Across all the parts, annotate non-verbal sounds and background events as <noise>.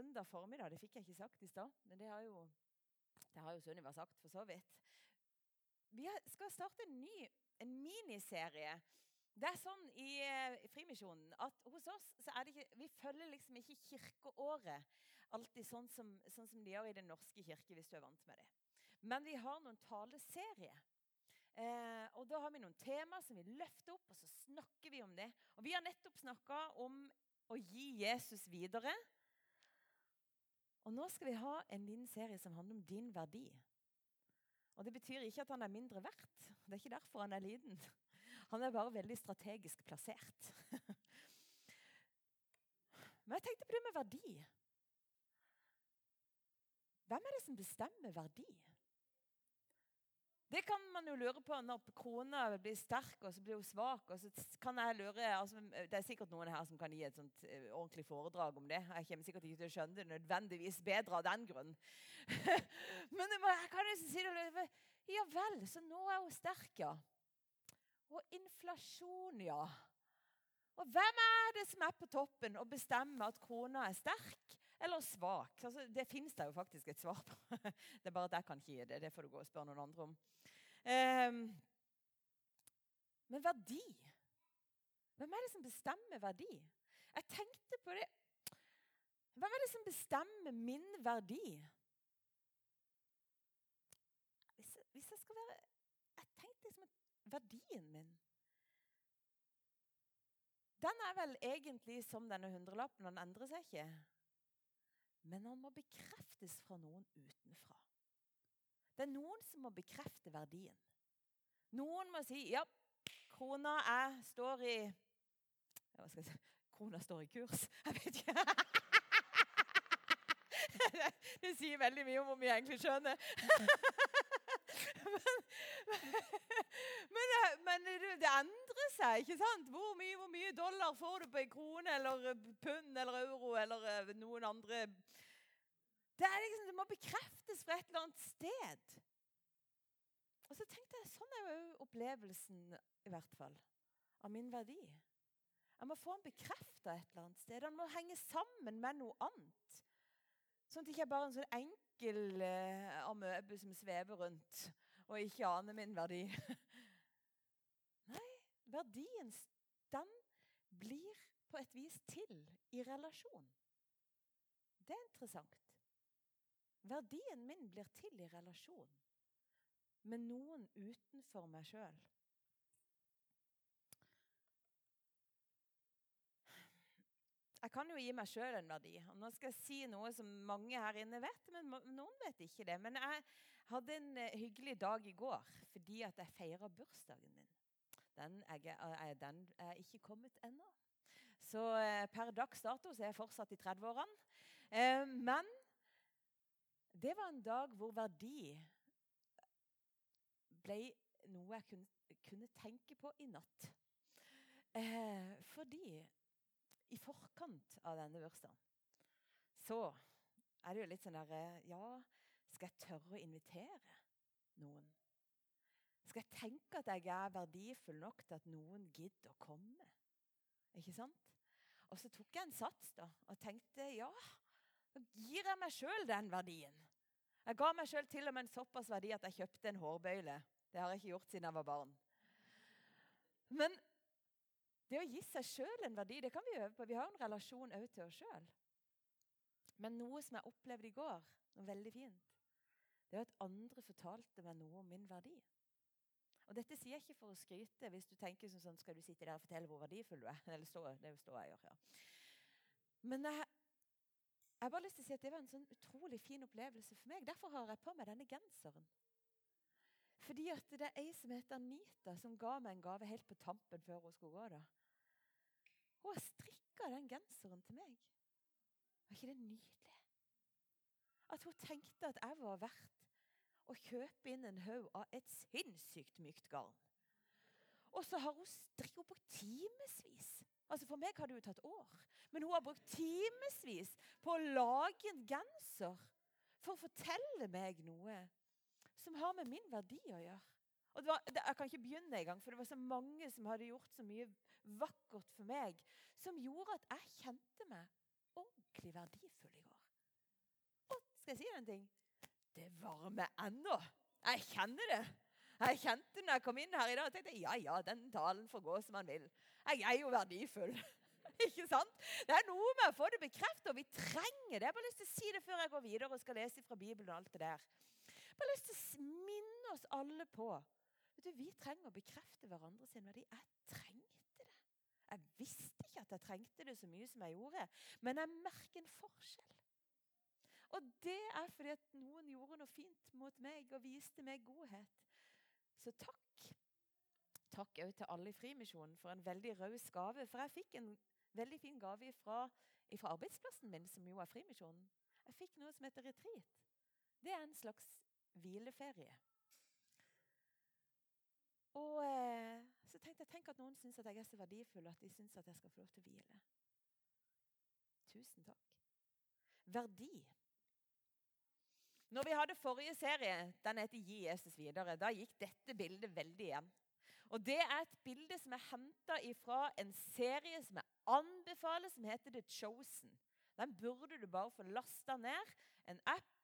søndag formiddag. Det fikk jeg ikke sagt i stad, men det har jo, det har jo Sunniva sagt for så vidt. Vi skal starte en ny en miniserie. Det er sånn i, i Frimisjonen at hos oss så er det ikke, vi følger liksom ikke kirkeåret alltid sånn som, sånn som de gjør i Den norske kirke, hvis du er vant med det. Men vi har noen taleserier. Eh, og Da har vi noen temaer som vi løfter opp, og så snakker vi om det. Og Vi har nettopp snakka om å gi Jesus videre. Og nå skal vi ha en liten serie som handler om din verdi. Og Det betyr ikke at han er mindre verdt. Det er ikke derfor han er liten. Han er bare veldig strategisk plassert. Men jeg tenkte på det med verdi. Hvem er det som bestemmer verdi? Det kan man jo lure på når krona blir sterk og så blir hun svak. og så kan jeg lure, altså, Det er sikkert noen her som kan gi et sånt uh, ordentlig foredrag om det. Jeg kommer sikkert ikke til å skjønne det nødvendigvis bedre av den grunn. <laughs> Men jeg kan jo si det, ja vel, så nå er hun sterk, ja. Og inflasjon, ja. Og hvem er det som er på toppen og bestemmer at krona er sterk eller svak? Altså, det fins det jo faktisk et svar på. <laughs> Det er bare at jeg kan ikke gi det. Det får du gå og spørre noen andre om. Um, men verdi Hvem er det som bestemmer verdi? Jeg tenkte på det. Hvem er det som bestemmer min verdi? Hvis, hvis jeg skal være Jeg tenkte liksom at verdien min den er vel egentlig som denne hundrelappen. Den endrer seg ikke. Men han må bekreftes fra noen utenfra. Det er noen som må bekrefte verdien. Noen må si ja, krona er, står i Hva skal jeg si? Krona står i kurs. <laughs> Jeg vet ikke. <laughs> Det sier veldig mye om hvor mye jeg egentlig skjønner. <laughs> Men, men, men, det endrer seg, ikke sant? Hvor mye, hvor mye, dollar får du på en krone eller pund eller euro eller eh, noen andre Det, liksom, det må bekreftes fra et eller annet sted. Og så tenkte jeg, Sånn er jo opplevelsen i hvert fall, av min verdi. Jeg må få den bekrefta et eller annet sted. Den må henge sammen med noe annet. Sånn at det ikke er bare en sånn enkel eh, amøbe som svever rundt og ikke aner min verdi. <laughs> Nei, verdien den blir på et vis til i relasjon. Det er interessant. Verdien min blir til i relasjon med noen utenfor meg sjøl. Jeg kan jo gi meg sjøl en verdi. og Nå skal jeg si noe som mange her inne vet, men noen vet ikke det. Men jeg hadde en eh, hyggelig dag i går fordi at jeg feira bursdagen min. Den er, den er ikke kommet ennå. Så eh, per dags dato så er jeg fortsatt i 30-årene. Eh, men det var en dag hvor verdi ble noe jeg kunne, kunne tenke på i natt. fordi i forkant av denne bursdagen, så er det jo litt sånn derre Ja, skal jeg tørre å invitere noen? Skal jeg tenke at jeg er verdifull nok til at noen gidder å komme? Ikke sant? Og så tok jeg en sats da, og tenkte ja, nå gir jeg meg sjøl den verdien. Jeg ga meg sjøl til og med en såpass verdi at jeg kjøpte en hårbøyle. Det har jeg ikke gjort siden jeg var barn. Men det å gi seg sjøl en verdi, det kan vi øve på. Vi har en relasjon òg til oss sjøl. Men noe som jeg opplevde i går, noe veldig fint, det er at andre fortalte meg noe om min verdi. Og Dette sier jeg ikke for å skryte. Hvis du tenker sånn, skal du sitte der og fortelle hvor verdifull du er. <laughs> Eller stå, det står jeg gjør, ja. Men jeg, jeg har bare lyst til å si at det var en sånn utrolig fin opplevelse for meg. Derfor har jeg på meg denne genseren. Fordi at det er ei som heter Anita, som ga meg en gave helt på tampen før hun skulle gå. da. Hun har strikka den genseren til meg. Var ikke det nydelig? At hun tenkte at jeg var verdt å kjøpe inn en haug av et sinnssykt mykt garn. Og så har hun strikket på timevis. Altså For meg har det jo tatt år. Men hun har brukt timevis på å lage en genser for å fortelle meg noe som har med min verdi å gjøre. Og var, Jeg kan ikke begynne engang, for det var så mange som hadde gjort så mye vakkert for meg, som gjorde at jeg kjente meg ordentlig verdifull i går. Og skal jeg si en ting? Det varmer ennå. Jeg kjenner det. Jeg kjente det når jeg kom inn her i dag, og tenkte ja, ja, den talen får gå som han vil. Jeg er jo verdifull. <laughs> Ikke sant? Det er noe med å få det bekreftet, og vi trenger det. Jeg har bare lyst til å si det før jeg går videre og skal lese fra Bibelen. og alt det der. Jeg har bare lyst til å minne oss alle på du, Vi trenger å bekrefte hverandre sin verdi. Jeg trengte det. Jeg visste ikke at jeg trengte det så mye som jeg gjorde, men jeg merker en forskjell. Og det er fordi at noen gjorde noe fint mot meg og viste meg godhet. Så takk. Takk òg til alle i Frimisjonen for en veldig raus gave. For jeg fikk en veldig fin gave fra, arbeidsplassen min, som jo er Frimisjonen. Jeg fikk noe som heter retreat. Det er en slags hvileferie. Og eh, så tenkte jeg tenk at noen syns at jeg er så verdifull at de syns at jeg skal få lov til å hvile. Tusen takk. Verdi. Når vi hadde forrige serie, den heter 'Gi Jesus videre', da gikk dette bildet veldig igjen. Og Det er et bilde som er henta fra en serie som jeg anbefaler, som heter The Chosen. Den burde du bare få lasta ned. En app.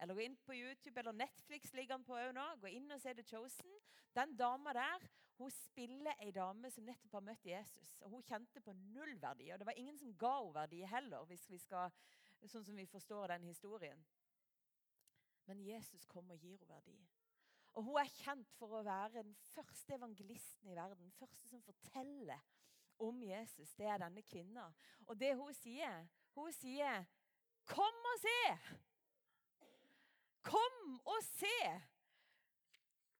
Eller gå inn på YouTube eller Netflix ligger den på nå. Gå inn og se The Chosen. Den dama der hun spiller ei dame som nettopp har møtt Jesus. Og Hun kjente på null verdi, og det var ingen som ga henne verdi heller, hvis vi skal, sånn som vi forstår den historien. Men Jesus kom og gir henne verdi. Og Hun er kjent for å være den første evangelisten i verden. Den første som forteller om Jesus. Det er denne kvinna. Og det hun sier, hun sier 'Kom og se'! Kom og se!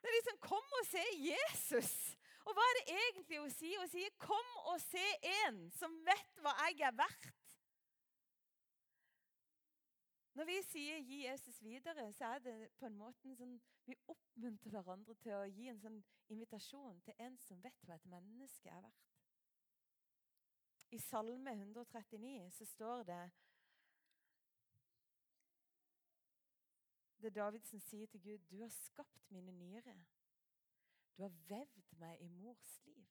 Det er liksom 'Kom og se Jesus'. Og hva er det egentlig hun sier? Hun sier 'Kom og se en som vet hva jeg er verdt'. Når vi sier 'gi Jesus videre', så er det på en måte sånn, vi oppmuntrer hverandre til å gi en sånn invitasjon til en som vet hva et menneske er verdt. I Salme 139 så står det Det Davidsen sier til Gud, 'Du har skapt mine nyrer. Du har vevd meg i mors liv.'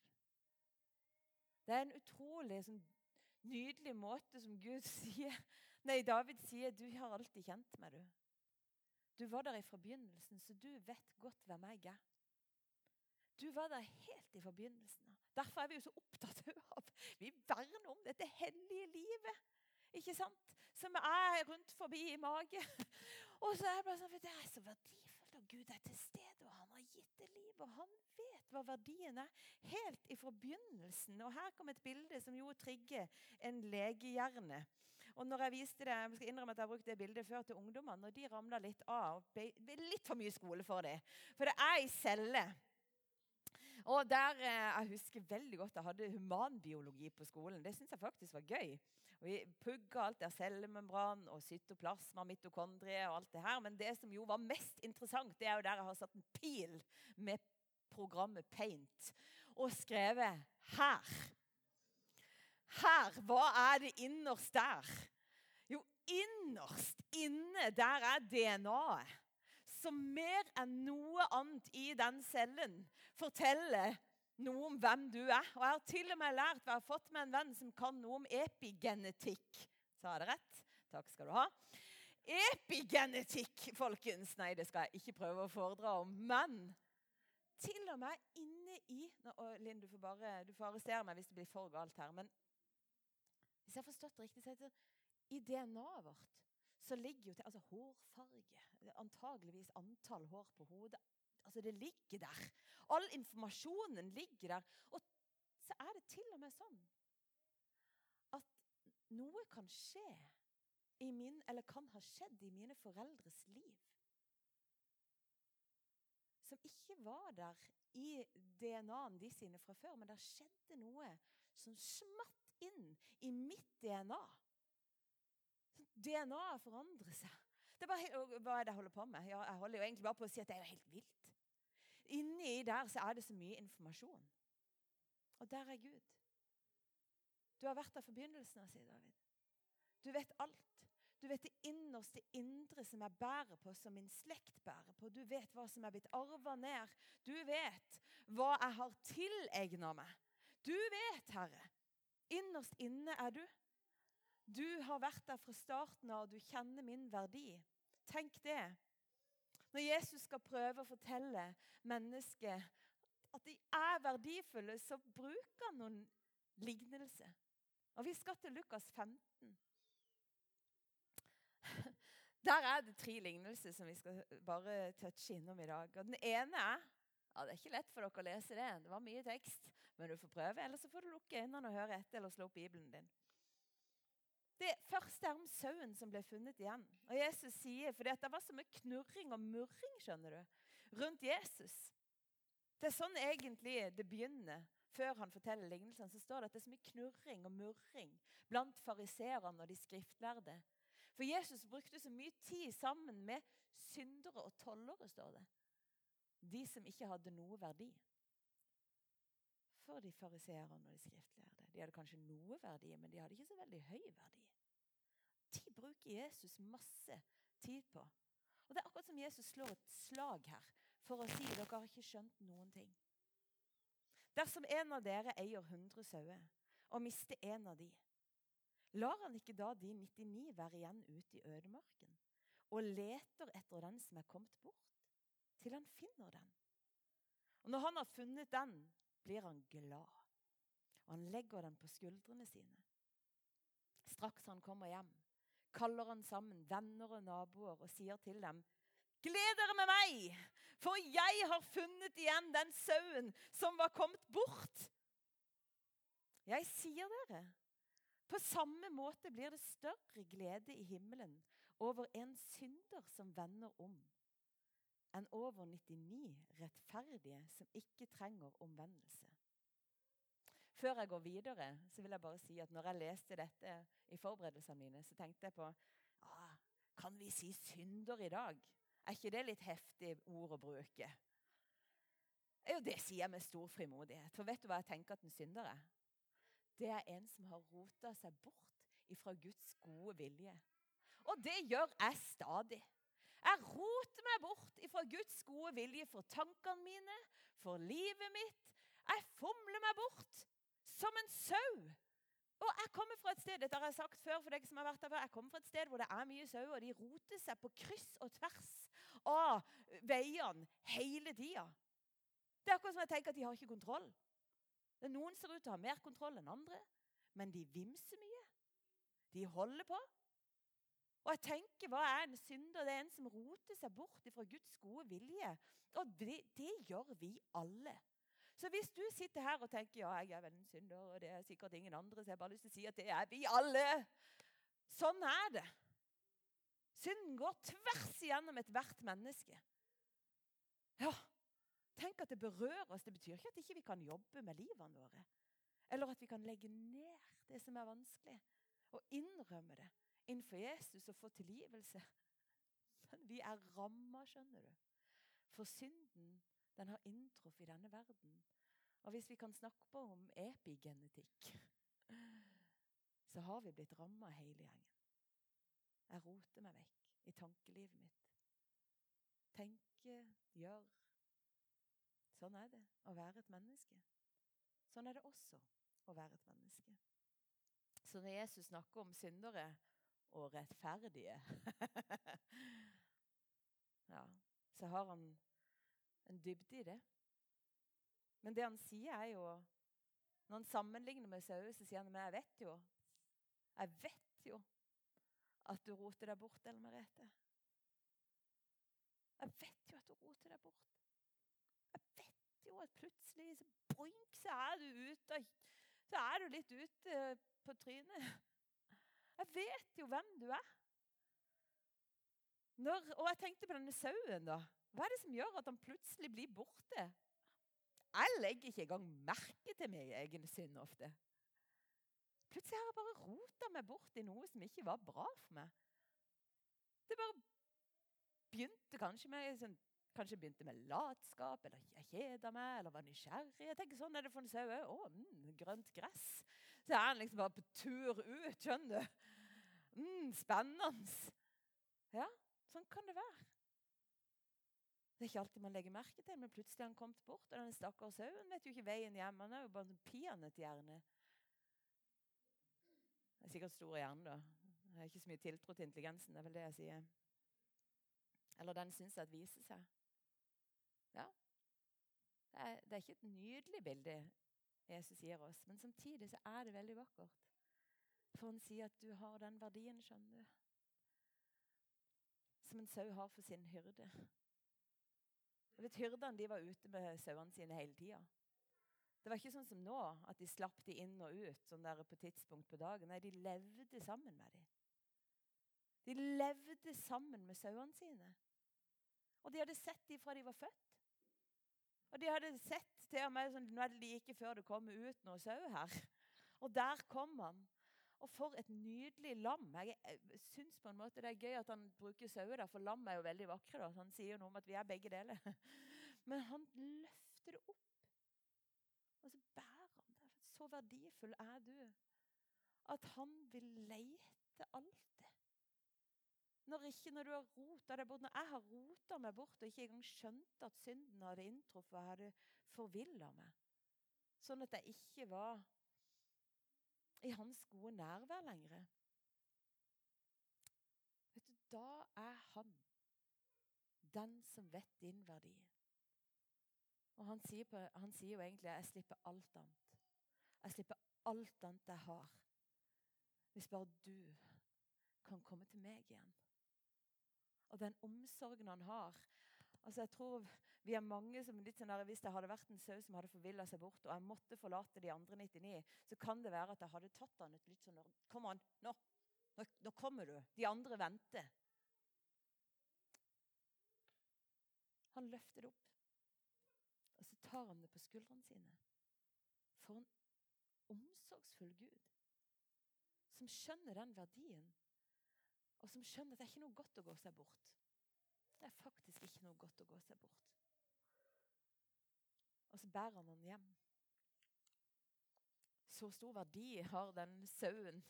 Det er en utrolig sånn, nydelig måte som Gud <laughs> sier Nei, David sier, 'Du har alltid kjent meg, du'. Du var der fra begynnelsen, så du vet godt hvem jeg er. Du var der helt fra begynnelsen. Derfor er vi jo så opptatt av Vi verner om dette hellige livet ikke sant? som er rundt forbi i magen. Og så er det bare sånn, for det er så verdifullt, og Gud er til stede, og han har gitt det liv, og han vet hva verdien er, helt ifra begynnelsen. Og her kom et bilde som jo trigger en legehjerne. Og når Jeg viste det, jeg skal innrømme at jeg har brukt det bildet før til ungdommene, og de ramla litt av. ble litt for mye skole for dem. For det er ei celle og der, eh, Jeg husker veldig godt jeg hadde humanbiologi på skolen. Det syns jeg faktisk var gøy. Vi pugga alt der cellemembran og cytoplasma, mitokondrie og alt det her. Men det som jo var mest interessant, det er jo der jeg har satt en pil med programmet Paint og skrevet 'her'. Her. Hva er det innerst der? Jo, innerst inne der er DNA-et som mer enn noe annet i den cellen forteller noe om hvem du er. Og jeg har til og med lært, jeg har fått med en venn som kan noe om epigenetikk. Sa jeg det rett? Takk skal du ha. Epigenetikk, folkens. Nei, det skal jeg ikke prøve å foredra om. Men til og med inne i og Linn, du får bare du får arrestere meg hvis det blir for galt her. Men hvis jeg har forstått det riktig, så heter det i DNA-et vårt så ligger jo til Altså hårfarge. Antageligvis antall hår på hodet. Altså Det ligger der. All informasjonen ligger der. Og så er det til og med sånn at noe kan skje i min, eller kan ha skjedd i mine foreldres liv. Som ikke var der i DNA-en de sine fra før, men det skjedde noe som smatt inn i mitt DNA. DNA-et forandrer seg. Det er bare, hva er det jeg holder på med? Ja, jeg holder jo egentlig bare på å si at det er jo helt vilt. Inni der så er det så mye informasjon. Og der er Gud. Du har vært der fra begynnelsen av, sier David. Du vet alt. Du vet det innerste indre som jeg bærer på, som min slekt bærer på. Du vet hva som er blitt arva ned. Du vet hva jeg har tilegna meg. Du vet, Herre. Innerst inne er du. Du har vært der fra starten av, og du kjenner min verdi. Tenk det. Når Jesus skal prøve å fortelle mennesker at de er verdifulle, så bruker han noen lignelser. Og vi skal til Lukas 15. Der er det tre lignelser som vi skal bare touche innom i dag. Og Den ene er ja, Det er ikke lett for dere å lese det. Det var mye tekst. Men du får prøve, eller så får du lukke øynene og høre etter eller slå opp Bibelen din. Det første er om sauen som ble funnet igjen. Og Jesus sier, for Det var så mye knurring og murring skjønner du, rundt Jesus. Det er sånn egentlig det begynner. Før han forteller lignelsen, så står det at det er så mye knurring og murring blant fariseerne og de skriftlærde. For Jesus brukte så mye tid sammen med syndere og tollere, står det. De som ikke hadde noe verdi. For de fariseerne og de skriftlærde. De hadde kanskje noe verdi, men de hadde ikke så veldig høy verdi. Bruker Jesus masse tid på. Og Det er akkurat som Jesus slår et slag her for å si dere har ikke skjønt noen ting. Dersom en av dere eier 100 sauer og mister en av de, lar han ikke da de 99 være igjen ute i ødemarken og leter etter den som er kommet bort, til han finner den? Og Når han har funnet den, blir han glad, og han legger den på skuldrene sine. Straks han kommer hjem, kaller han sammen venner og naboer og sier til dem Gled dere med meg, for jeg har funnet igjen den sauen som var kommet bort. Jeg sier dere, på samme måte blir det større glede i himmelen over en synder som vender om, enn over 99 rettferdige som ikke trenger omvendelse. Før jeg går videre, så vil jeg bare si at når jeg leste dette i forberedelsene mine, så tenkte jeg på ah, Kan vi si synder i dag? Er ikke det litt heftig ord å bruke? Jo, det sier jeg med stor frimodighet. For vet du hva jeg tenker at en synder er? det er en som har rota seg bort ifra Guds gode vilje. Og det gjør jeg stadig. Jeg roter meg bort ifra Guds gode vilje for tankene mine, for livet mitt. Jeg fomler meg bort som en sau. Og jeg kommer fra et sted dette har jeg sagt før for deg som har vært der før, jeg kommer fra et sted hvor det er mye sauer. og de roter seg på kryss og tvers av veiene hele tida. Det er akkurat som jeg tenker at de har ikke kontroll. Det er Noen ser ut til å ha mer kontroll enn andre, men de vimser mye. De holder på. Og jeg tenker, Hva er en synder? Det er en som roter seg bort fra Guds gode vilje. Og det, det, gjør vi alle. Så hvis du sitter her og tenker ja, jeg er vel en synder, og det er sikkert ingen andre, så jeg har bare lyst til å si at det er vi alle. Sånn er det. Synden går tvers igjennom ethvert menneske. Ja, Tenk at det berører oss. Det betyr ikke at ikke vi ikke kan jobbe med livene våre. Eller at vi kan legge ned det som er vanskelig, og innrømme det innenfor Jesus og få tilgivelse. Men vi er ramma, skjønner du. For synden, den har inntruffet i denne verden. Og hvis vi kan snakke på om epigenetikk, <laughs> så har vi blitt ramma hele gjengen. Jeg roter meg vekk i tankelivet mitt. Tenke, gjøre, Sånn er det å være et menneske. Sånn er det også å være et menneske. Så når Jesus snakker om syndere og rettferdige <laughs> ja, Så har han en dybde i det. Men det han sier, er jo Når han sammenligner med sauer, så sier han men jeg vet jo Jeg vet jo at du roter deg bort, Ellen Merete. Jeg vet jo at du roter deg bort Jeg vet jo at plutselig så boink, så er du ute. Så er du litt ute på trynet. Jeg vet jo hvem du er. Når, og jeg tenkte på denne sauen. da. Hva er det som gjør at han plutselig blir borte? Jeg legger ikke engang merke til min egen synd ofte. Plutselig har jeg bare rota meg bort i noe som ikke var bra for meg. Det bare begynte kanskje med sånn Kanskje begynte med latskap, eller jeg kjeda meg, eller var nysgjerrig. Jeg tenker Sånn er det for en sau òg. Å, mm, grønt gress. Så er han liksom bare på tur ut, skjønner du. Mm, spennende. Ja, sånn kan det være. Det er ikke alltid man legger merke til, men plutselig har han kommet bort. Og den stakkars sauen vet jo ikke veien hjem. Han er jo bare en peanøtthjerne. Det er sikkert stor hjerne, da. Jeg har ikke så mye tiltro til intelligensen. det er vel det jeg sier. Eller den syns at viser seg. Ja. Det er, det er ikke et nydelig bilde Jesus gir oss, men samtidig så er det veldig vakkert. For han sier at du har den verdien, skjønner du. Som en sau har for sin hyrde. Vet, Hyrdene de var ute med sauene sine hele tida. Det var ikke sånn som nå, at de slapp de inn og ut sånn der på tidspunkt på dagen. Nei, de levde sammen med dem. De levde sammen med sauene sine. Og de hadde sett dem fra de var født. Og de hadde sett til og med sånn, Nå er det like før det kommer ut noe sau her. Og der kom han. Og for et nydelig lam. Jeg, jeg syns på en måte det er gøy at han bruker sauer, for lam er jo veldig vakre. Da. Han sier jo noe om at vi er begge deler. <laughs> Men han løfter det opp, og så bærer han det. Så verdifull er du at han vil leite alltid. Når, ikke, når du har rota deg bort, når jeg har rota meg bort og ikke engang skjønte at synden hadde inntruffet hadde forvilla meg, sånn at jeg ikke var i hans gode nærvær lenger. Vet du, Da er han den som vet din verdi. Og han sier, på, han sier jo egentlig 'jeg slipper alt annet'. Jeg slipper alt annet jeg har. Hvis bare du kan komme til meg igjen. Og den omsorgen han har. Altså jeg tror Vi er mange som litt sånn at Hvis det hadde vært en sau som hadde forvilla seg bort, og jeg måtte forlate de andre 99, så kan det være at jeg hadde tatt han ut litt sånn Kom an, nå, nå, nå kommer du. De andre venter. Han løfter det opp, og så tar han det på skuldrene sine. For en omsorgsfull Gud som skjønner den verdien og som skjønner at det er ikke noe godt å gå seg bort. Det er faktisk ikke noe godt å gå seg bort. Og så bærer han den hjem. Så stor verdi har den sauen.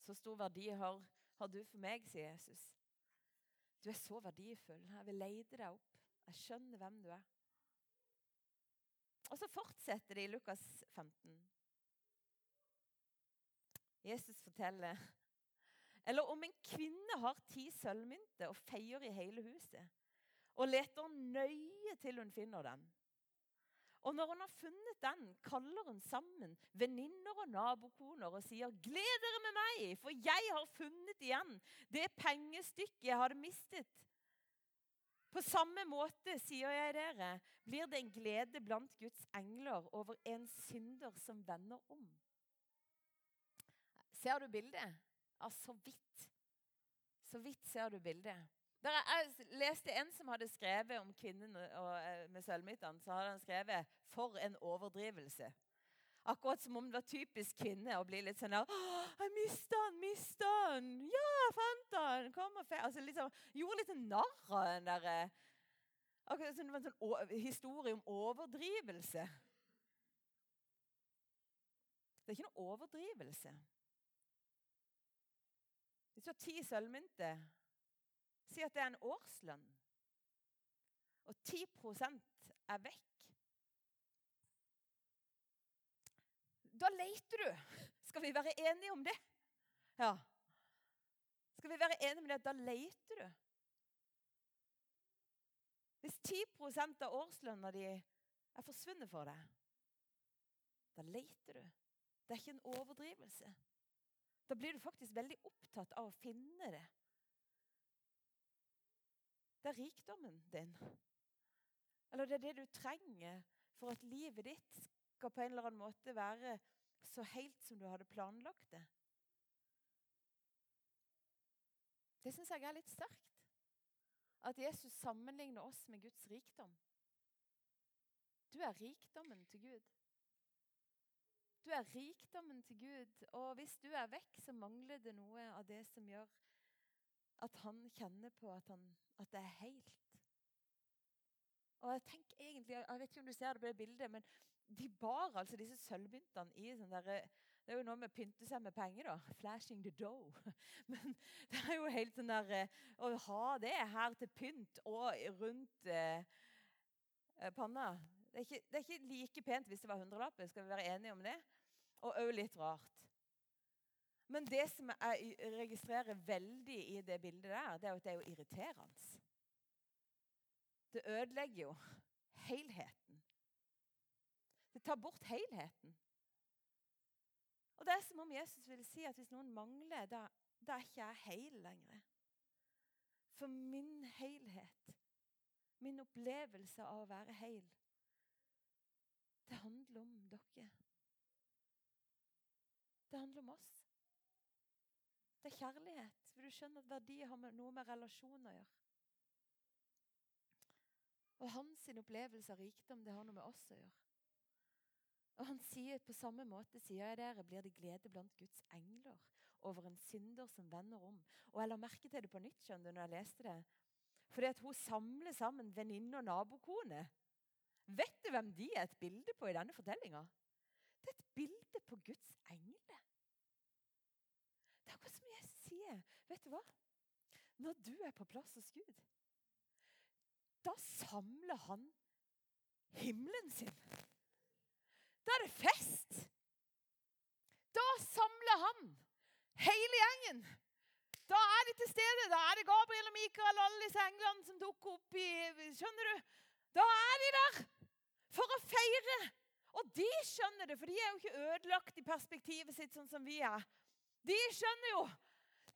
Så stor verdi har, har du for meg, sier Jesus. Du er så verdifull. Jeg vil leide deg opp. Jeg skjønner hvem du er. Og så fortsetter det i Lukas 15. Jesus forteller eller om en kvinne har ti sølvmynter og feier i hele huset, og leter nøye til hun finner den. Og når hun har funnet den, kaller hun sammen venninner og nabokoner og sier, 'Gled dere med meg, for jeg har funnet igjen det pengestykket jeg hadde mistet.' På samme måte, sier jeg dere, blir det en glede blant Guds engler over en synder som vender om. Ser du bildet? Ja, så vidt. Så vidt ser du bildet. Jeg leste en som hadde skrevet om kvinnen eh, med sølvmyntene. Så hadde han skrevet 'For en overdrivelse'. Akkurat som om det var typisk kvinne å bli litt sånn der 'Jeg mista han, mista han! Ja, jeg fant han! Kom og fe altså, liksom, Gjorde litt narr av den derre eh, Akkurat som det var en sånn historie om overdrivelse. Det er ikke noe overdrivelse. Hvis du har ti sølvmynter, si at det er en årslønn, og 10% er vekk Da leiter du. Skal vi være enige om det? Ja. Skal vi være enige om det? Da leiter du. Hvis 10% av årslønna di er forsvunnet for deg, da leiter du. Det er ikke en overdrivelse. Da blir du faktisk veldig opptatt av å finne det. Det er rikdommen din. Eller det er det du trenger for at livet ditt skal på en eller annen måte være så helt som du hadde planlagt det. Det syns jeg er litt sterkt. At Jesus sammenligner oss med Guds rikdom. Du er rikdommen til Gud. Du er rikdommen til Gud, og hvis du er vekk, så mangler det noe av det som gjør at han kjenner på at, han, at det er helt. Og Jeg tenker egentlig, jeg vet ikke om du ser det på det bildet, men de bar altså disse sølvmyntene i sånn der, Det er jo noe med å pynte seg med penger, da. <laughs> Flashing the dough. <laughs> Men det er jo helt sånn der eh, Å ha det her til pynt og rundt eh, panna det er, ikke, det er ikke like pent hvis det var hundrelapper. Skal vi være enige om det? Og òg litt rart. Men det som jeg registrerer veldig i det bildet der, det er jo at det er jo irriterende. Det ødelegger jo helheten. Det tar bort helheten. Og Det er som om Jesus vil si at hvis noen mangler, da, da er ikke jeg hel lenger. For min helhet, min opplevelse av å være hel, det handler om dere. Det handler om oss. Det er kjærlighet. For du skjønner at verdi har noe med relasjon å gjøre. Og hans opplevelse av rikdom det har noe med oss å gjøre. Og han sier På samme måte sier jeg dere, blir det glede blant Guds engler over en synder som vender om. Og Jeg la merke til det på nytt skjønner du, når jeg leste det. Fordi at hun samler sammen venninne og nabokone. Vet du hvem de er et bilde på i denne fortellinga? Det er et bilde på Guds engler. Det er akkurat som sier. Vet du hva? Når du er på plass hos Gud, da samler han himmelen sin. Da er det fest. Da samler han hele gjengen. Da er de til stede. Da er det Gabriel og Mikael og alle disse englene som dukker opp i Skjønner du? Da er de der for å feire. Og de skjønner det, for de er jo ikke ødelagt i perspektivet sitt sånn som vi er. De skjønner jo.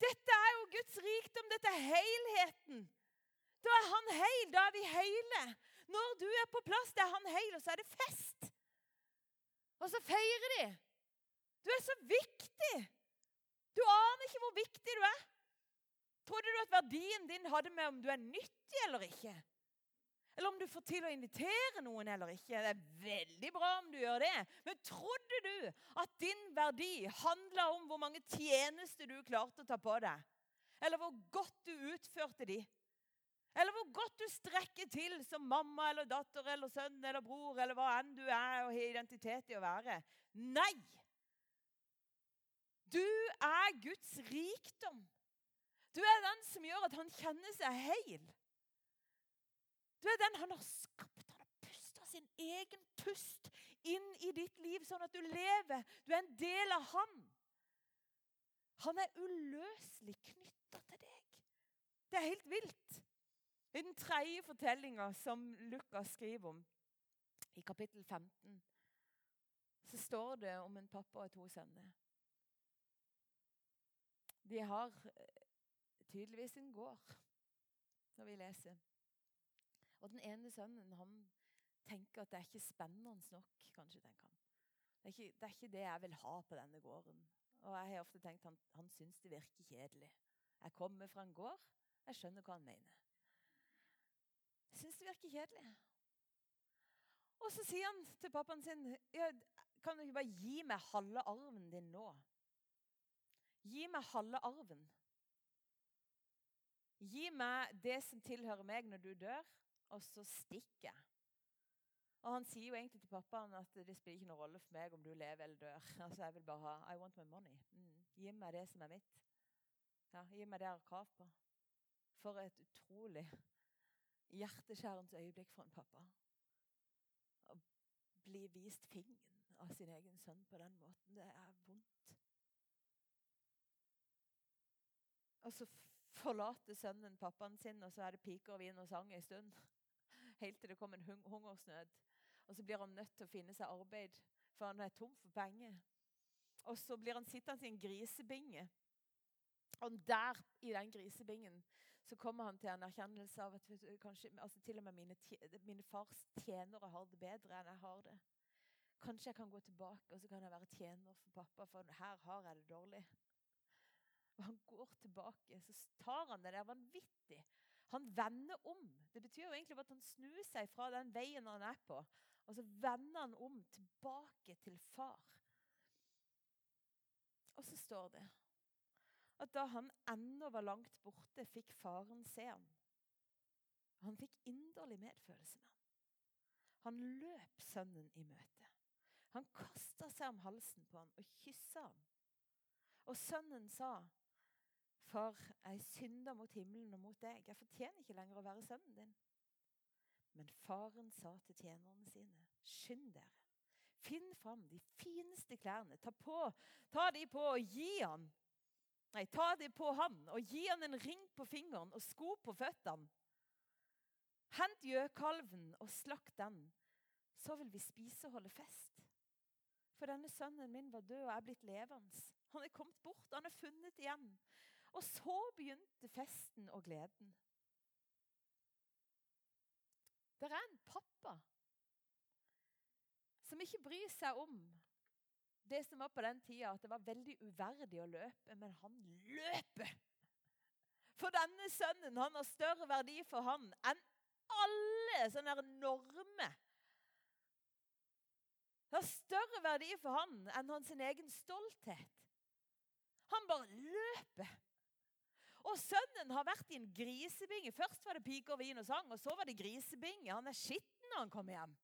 Dette er jo Guds rikdom. Dette er helheten. Da er han heil. Da er vi hele. Når du er på plass, da er han heil, og så er det fest. Og så feirer de. Du er så viktig. Du aner ikke hvor viktig du er. Trodde du at verdien din hadde med om du er nyttig eller ikke? Eller om du får til å invitere noen eller ikke. Det er veldig bra om du gjør det. Men trodde du at din verdi handla om hvor mange tjenester du klarte å ta på deg? Eller hvor godt du utførte de? Eller hvor godt du strekker til som mamma eller datter eller sønn eller bror eller hva enn du er og har identitet i å være. Nei! Du er Guds rikdom. Du er den som gjør at han kjenner seg heil. Du er den han har skapt. Han har pusta sin egen pust inn i ditt liv, sånn at du lever. Du er en del av han. Han er uløselig knytta til deg. Det er helt vilt. I den tredje fortellinga som Lukas skriver om, i kapittel 15, så står det om en pappa og to sønner. De har eh, tydeligvis en gård, når vi leser. Og den ene sønnen han tenker at det er ikke spennende nok. kanskje tenker han. Det er, ikke, det er ikke det jeg vil ha på denne gården. Og jeg har ofte tenkt han, han syns det virker kjedelig. Jeg kommer fra en gård. Jeg skjønner hva han mener. Jeg syns det virker kjedelig. Og så sier han til pappaen sin Kan du ikke bare gi meg halve arven din nå? Gi meg halve arven. Gi meg det som tilhører meg når du dør, og så stikker jeg. Og Han sier jo egentlig til pappaen at det spiller ikke noen rolle for meg om du lever eller dør. <laughs> Altså, Jeg vil bare ha I want my money. Mm. Gi meg det som er mitt. Ja, Gi meg det jeg har krav på. For et utrolig hjerteskjærende øyeblikk for en pappa. Å bli vist fingeren av sin egen sønn på den måten, det er vondt. Og så forlater sønnen pappaen sin, og så er det piker og vin og sang en stund. Helt til det kommer en hungersnød. Og så blir han nødt til å finne seg arbeid, for han er tom for penger. Og så blir han sittende i en grisebinge og der, i den grisebingen, så kommer han til en erkjennelse av at kanskje, altså til og med mine, mine, fars tjenere har det bedre enn jeg har det. Kanskje jeg kan gå tilbake og så kan jeg være tjener for pappa, for her har jeg det dårlig. Og Han går tilbake, så tar han det. Det er vanvittig. Han vender om. Det betyr jo egentlig at han snur seg fra den veien han er på, og så vender han om tilbake til far. Og så står det at da han ennå var langt borte, fikk faren se ham. Han fikk inderlig medfølelse med ham. Han løp sønnen i møte. Han kasta seg om halsen på ham og kyssa ham. Og sønnen sa, 'Far, jeg synder mot himmelen og mot deg. Jeg fortjener ikke lenger å være sønnen din.' Men faren sa til tjenerne sine, 'Skynd dere, Finn fram de fineste klærne. Ta, på, ta de på og gi han. Nei, ta de på han og gi han en ring på fingeren og sko på føttene. Hent gjøkalven og slakt den, så vil vi spise og holde fest. For denne sønnen min var død og er blitt levende. Han er kommet bort, han er funnet igjen. Og så begynte festen og gleden. Det er en pappa som ikke bryr seg om det som var på den tida, at det var veldig uverdig å løpe, men han løper. For denne sønnen han har større verdi for han enn alle sånne normer. Det har større verdi for han enn hans egen stolthet. Han bare løper. Og sønnen har vært i en grisebinge. Først var det piker, vin og sang, og så var det grisebinge. Han er skitten når han kommer hjem.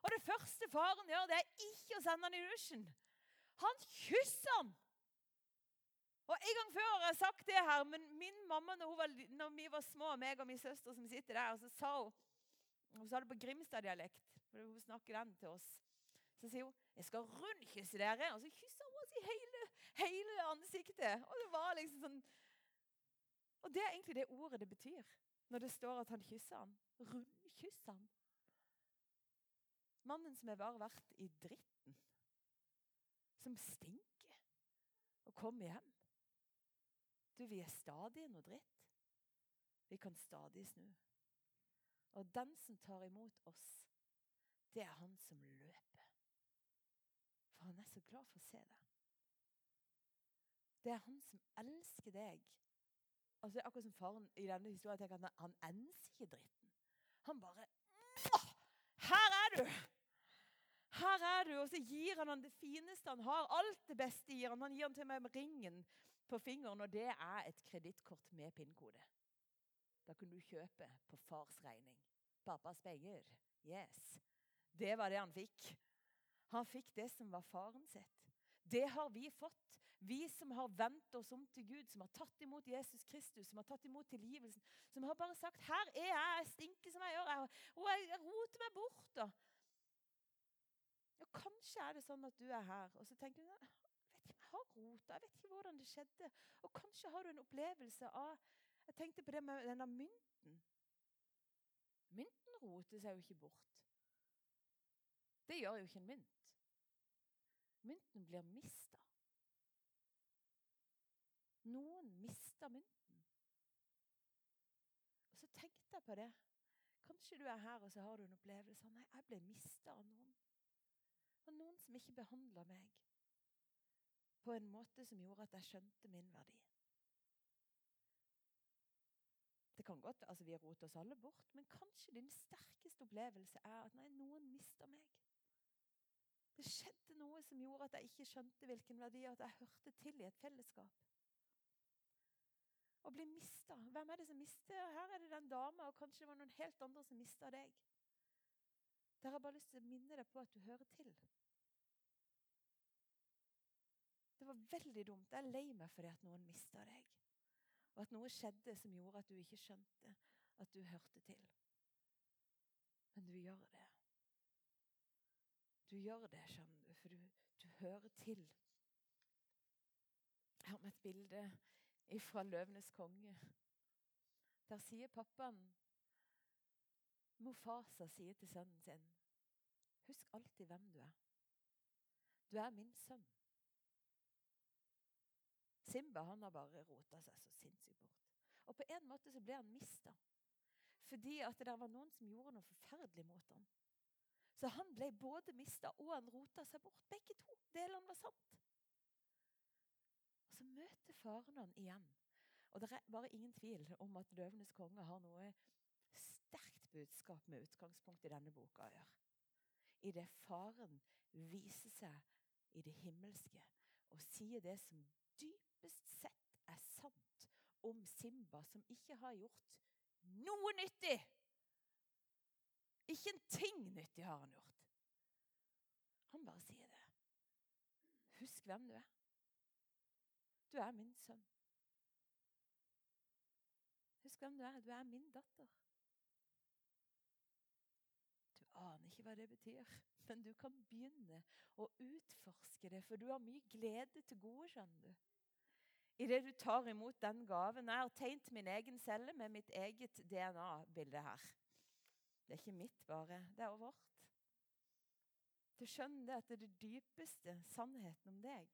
Og det første faren gjør, det er ikke å sende han i dusjen. Han kysser han! Og En gang før har jeg sagt det her, men min mamma når, var, når vi var små, meg og min søster som sitter der, så sa hun Hun sa det på Grimstad-dialekt, hun snakker den til oss. Så sier hun 'Jeg skal rundkysse dere.' Og så kysser hun oss i hele, hele ansiktet. Og det var liksom sånn Og det er egentlig det ordet det betyr når det står at han kysser ham. Rundkysser han. Mannen som har bare vært i dritten. Som stinker. Og kommer hjem. Du, vi er stadig noe dritt. Vi kan stadig snu. Og den som tar imot oss, det er han som løper. For han er så glad for å se det. Det er han som elsker deg. Altså, akkurat som faren i denne historien tenker at Han enser ikke dritten. Han bare her er du! Her er du! Og så gir han han det fineste han har. Alt det beste gir han. Han gir han til meg med ringen på fingeren, og det er et kredittkort med pinnkode. Da kunne du kjøpe på fars regning. Pappas penger. Yes. Det var det han fikk. Han fikk det som var faren sitt. Det har vi fått, vi som har vendt oss om til Gud, som har tatt imot Jesus Kristus, som har tatt imot tilgivelsen. Som har bare sagt 'Her er jeg, jeg stinker som jeg gjør, og jeg roter meg bort'. Og ja, kanskje er det sånn at du er her, og så tenker du jeg vet ikke, jeg har rota, jeg vet ikke hvordan det skjedde. Og kanskje har du en opplevelse av Jeg tenkte på det med denne mynten. Mynten roter seg jo ikke bort. Det gjør jo ikke en mynt. Mynten blir mista. Noen mister mynten. Og Så tenkte jeg på det. Kanskje du er her og så har du en opplevelse nei, jeg ble mista av noen. Og noen som ikke behandla meg på en måte som gjorde at jeg skjønte min verdi. Det kan godt, altså Vi roter oss alle bort, men kanskje din sterkeste opplevelse er at nei, noen mister meg. Det skjedde noe som gjorde at jeg ikke skjønte hvilken verdi at jeg hørte til i et fellesskap. Å bli mista. Hvem er det som mister? Her er det den dama, og kanskje det var noen helt andre som mista deg. Der har jeg bare lyst til å minne deg på at du hører til. Det var veldig dumt. Jeg er lei meg fordi at noen mista deg. Og at noe skjedde som gjorde at du ikke skjønte at du hørte til. Men du gjør det. Du gjør det, skjønner du, for du, du hører til. Jeg har med et bilde fra 'Løvenes konge'. Der sier pappaen Mofasa sier til sønnen sin Husk alltid hvem du er. Du er min sønn. Simba han har bare rota seg så sinnssykt bort. Og på en måte så ble han mista. Fordi at det var noen som gjorde noe forferdelig mot ham. Så han ble både mista og han rota seg bort. Begge to delene var sant. Så møter faren han igjen. Og Det er bare ingen tvil om at 'Løvenes konge' har noe sterkt budskap med utgangspunkt i denne boka å gjøre. Det faren viser seg i det himmelske og sier det som dypest sett er sant om Simba, som ikke har gjort noe nyttig ikke en ting nyttig har han gjort. Han bare sier det. Husk hvem du er. Du er min sønn. Husk hvem du er. Du er min datter. Du aner ikke hva det betyr. <laughs> Men du kan begynne å utforske det, for du har mye glede til gode. skjønner du. Idet du tar imot den gaven. Jeg har tegnet min egen celle med mitt eget DNA-bilde her. Det er ikke mitt bare, det er vårt. Du skjønner det at det er det dypeste sannheten om deg.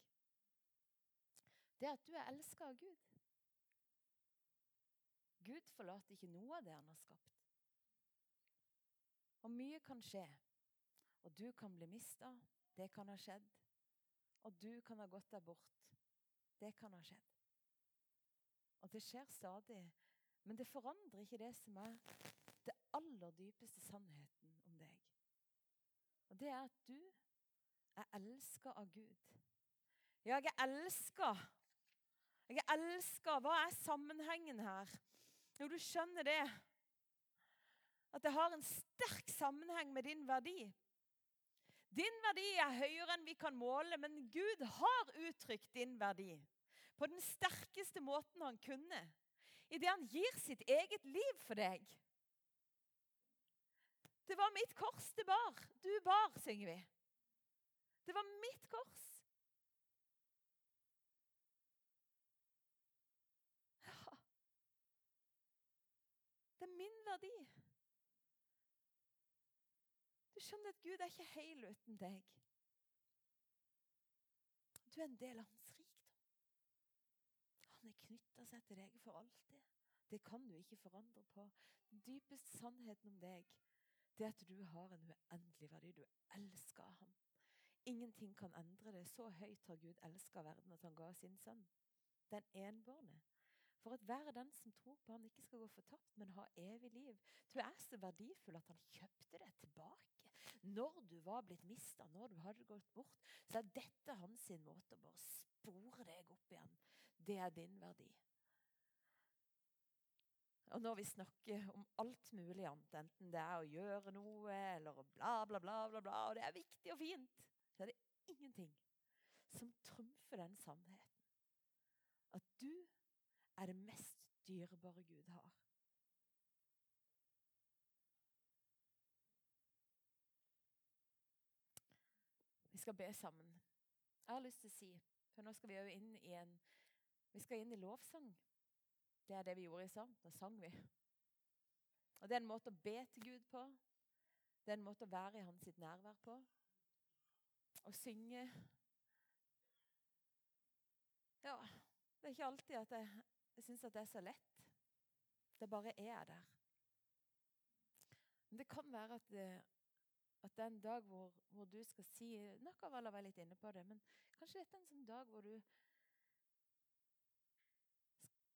Det er at du er elska av Gud. Gud forlater ikke noe av det han har skapt. Og mye kan skje. Og du kan bli mista. Det kan ha skjedd. Og du kan ha gått deg bort. Det kan ha skjedd. Og det skjer stadig. Men det forandrer ikke det som er det aller dypeste sannheten om deg. Og det er at du er elska av Gud. Ja, jeg er elska. Jeg er elska. Hva er sammenhengen her? Jo, du skjønner det. At det har en sterk sammenheng med din verdi. Din verdi er høyere enn vi kan måle, men Gud har uttrykt din verdi på den sterkeste måten han kunne, idet han gir sitt eget liv for deg. Det var mitt kors det bar. Du bar, synger vi. Det var mitt kors. Ja. Det er min verdi. Du skjønner at Gud er ikke heil uten deg. Du er en del av hans rikdom. Han er knytta seg til deg for alltid. Det kan du ikke forandre på. Den dypeste sannheten om deg det er at du har en uendelig verdi. Du elsker ham. Ingenting kan endre det. Så høyt har Gud elska verden at han ga sin sønn. Den enbårne for at hver den som tror på han ikke skal gå fortapt, men ha evig liv. Du er så verdifull at han kjøpte deg tilbake. Når du var blitt mista, når du hadde gått bort, så er dette hans måte å bare spore deg opp igjen. Det er din verdi. Og når vi snakker om alt mulig annet, enten det er å gjøre noe eller bla, bla, bla, bla, bla og det er viktig og fint, så er det ingenting som trumfer den sannheten. At du er det mest dyrebare Gud har. Vi skal be sammen. Jeg har lyst til å si, for nå skal vi jo inn i en Vi skal inn i lovsang. Det er det vi gjorde i sang. Da sang vi. Og Det er en måte å be til Gud på. Det er en måte å være i hans nærvær på. Å synge Ja, det er ikke alltid at jeg jeg syns at det er så lett. Det bare er der. Men det kan være at, det, at det er en dag hvor, hvor, du skal si Nok av alle var litt inne på det, men kanskje dette er en sånn dag hvor du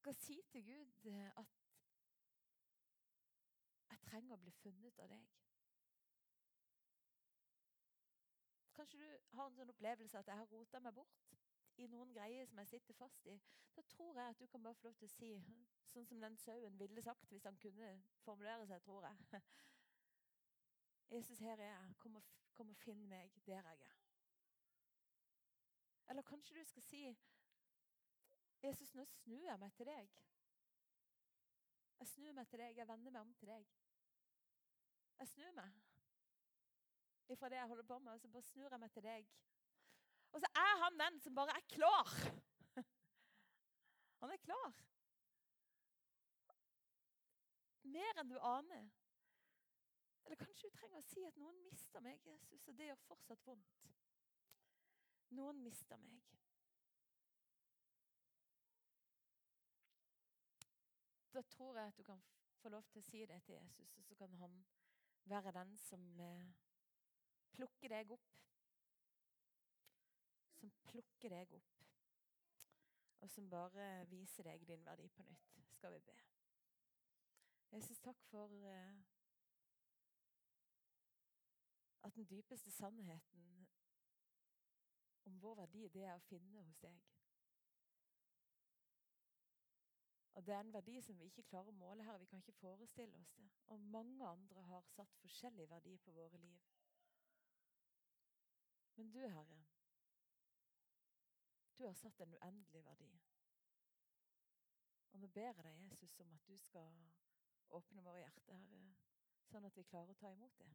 skal si til Gud at jeg trenger å bli funnet av deg. Kanskje du har en sånn opplevelse at jeg har rota meg bort i noen greier som jeg sitter fast i, da tror jeg at du kan bare få lov til å si, sånn som den sauen ville sagt hvis han kunne formulere seg, tror jeg. <laughs> Jesus, her er jeg. Kom og, kom og finn meg der jeg er. Eller kanskje du skal si Jesus, nå snur jeg meg til deg. Jeg snur meg til deg. Jeg vender meg om til deg. Jeg snur meg ifra det jeg holder på med, og så bare snur jeg meg til deg. Og så er han den som bare er klar. Han er klar. Mer enn du aner. Eller kanskje du trenger å si at noen mister meg, Jesus, og det gjør fortsatt vondt. Noen mister meg. Da tror jeg at du kan få lov til å si det til Jesus, og så kan han være den som eh, plukker deg opp som plukker deg opp, og som bare viser deg din verdi på nytt, skal vi be. Jesus, takk for uh, at den dypeste sannheten om vår verdi, det er å finne hos deg. Og Det er en verdi som vi ikke klarer å måle her. Vi kan ikke forestille oss det. Og mange andre har satt forskjellig verdi på våre liv. Men du, Herre, du har satt en uendelig verdi. Og nå ber deg, Jesus, om at du skal åpne våre hjerter, Herre, sånn at vi klarer å ta imot det.